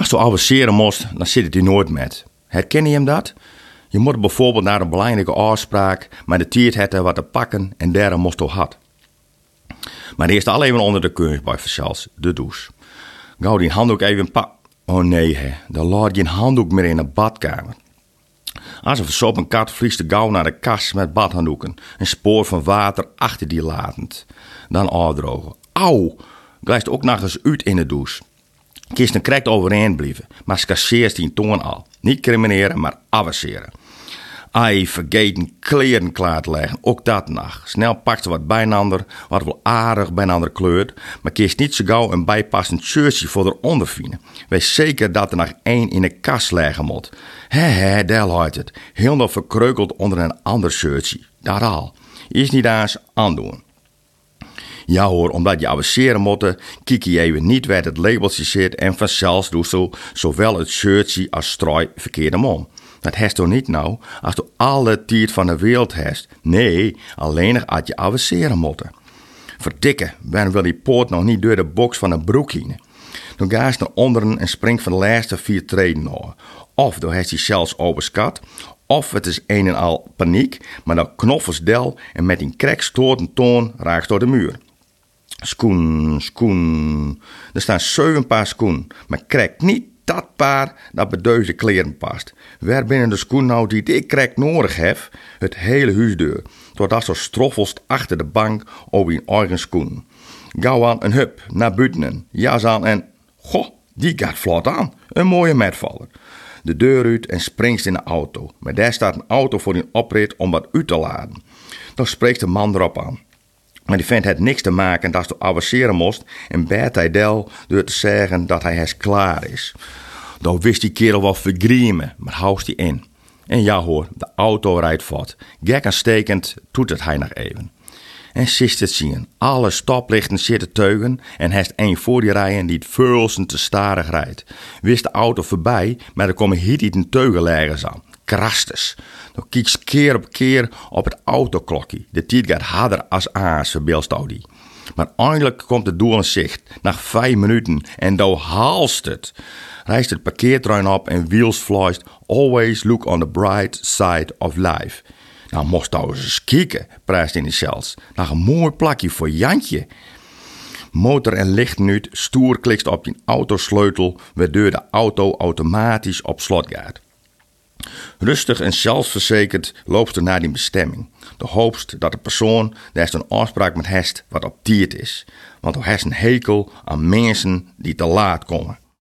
Als je avanceren moest, dan zit het hier nooit met. Herken je hem dat? Je moet bijvoorbeeld naar een belangrijke afspraak, maar de tijd hebben wat te pakken en daarom moest je had. Maar eerst al even onder de kunst bij Versals, de douche. Gauw die handdoek even pak. Oh nee, hè. dan laat een handdoek meer in de badkamer. Als een versopen kat vliegt de gauw naar de kast met badhanddoeken. Een spoor van water achter die latend. Dan afdrogen. Auw! Glijst ook eens uit in de douche. Kisten correct overeind blijven, maar scasseert die toon al. Niet crimineren, maar avanceren. Ai, vergeten kleren klaar te leggen, ook dat nog. Snel pakt ze wat bijnander, wat wel aardig bijnander kleurt, maar kiest niet zo gauw een bijpassend shirtje voor eronder vinden. Wees zeker dat er nog één in de kast leggen moet. Hé, daar luidt het. Heel nog verkreukeld onder een ander shirtje. Dat al. Is niet eens aandoen. Ja hoor, omdat je avanceren moet, kijk je even niet waar het labeltje zit en vanzelfs doe zo zowel het shirtje als strooi verkeerde om. Dat heeft toch niet nou, als je alle tijd van de wereld hebt. Nee, alleen nog je avanceren moet. Verdikken, waarom wil die poort nog niet door de box van een broek heen? Dan ga je naar onderen en springt van de laatste vier treden naar. Of dan heeft hij zelfs overskat, of het is een en al paniek, maar dan knoffels del en met een krek stoort toon raakt door de muur. Schoen, schoen. Er staan zeven paar schoen, maar krijg niet dat paar dat bij deze kleren past. Waar binnen de schoen nou die ik krijg nodig heb, het hele huis deur. Totdat zo stroffelst achter de bank over een eigen schoen. Gauw aan een hup, naar buiten, jas aan en... Goh, die gaat vlot aan. Een mooie metvaller. De deur uit en springt in de auto. Maar daar staat een auto voor een oprit om wat uit te laden. Dan spreekt de man erop aan. Maar die vent had niks te maken dat ze avanceren moest en bed hij del door te zeggen dat hij hes klaar is. Dan wist die kerel wel vergriemen, maar houst hij in. En ja hoor, de auto rijdt voort. Gek en stekend doet het hij nog even. En sist het zien, alle stoplichten zitten teugen en heeft een voor die rijen die het veulsen te starig rijdt. Wist de auto voorbij, maar er komen hier niet een teugenleggers aan. Krastes. Dan kieks keer op keer op het autoklokje. De tijd gaat harder als aas, verbeeldst die. Maar eindelijk komt het doel in zicht, na vijf minuten, en dan haalst het. Rijst het parkeertrein op en Wheels fluist, always look on the bright side of life. Nou, moest nou eens kijken, prijst in de zelfs. Naar een mooi plakje voor Jantje. Motor en licht nu, stoer klikst op je autosleutel, waardoor de auto automatisch op slot gaat. Rustig en zelfverzekerd loopt ze naar die bestemming. De hoopst dat de persoon daar een afspraak met hest wat op tijd is. Want hij heeft een hekel aan mensen die te laat komen.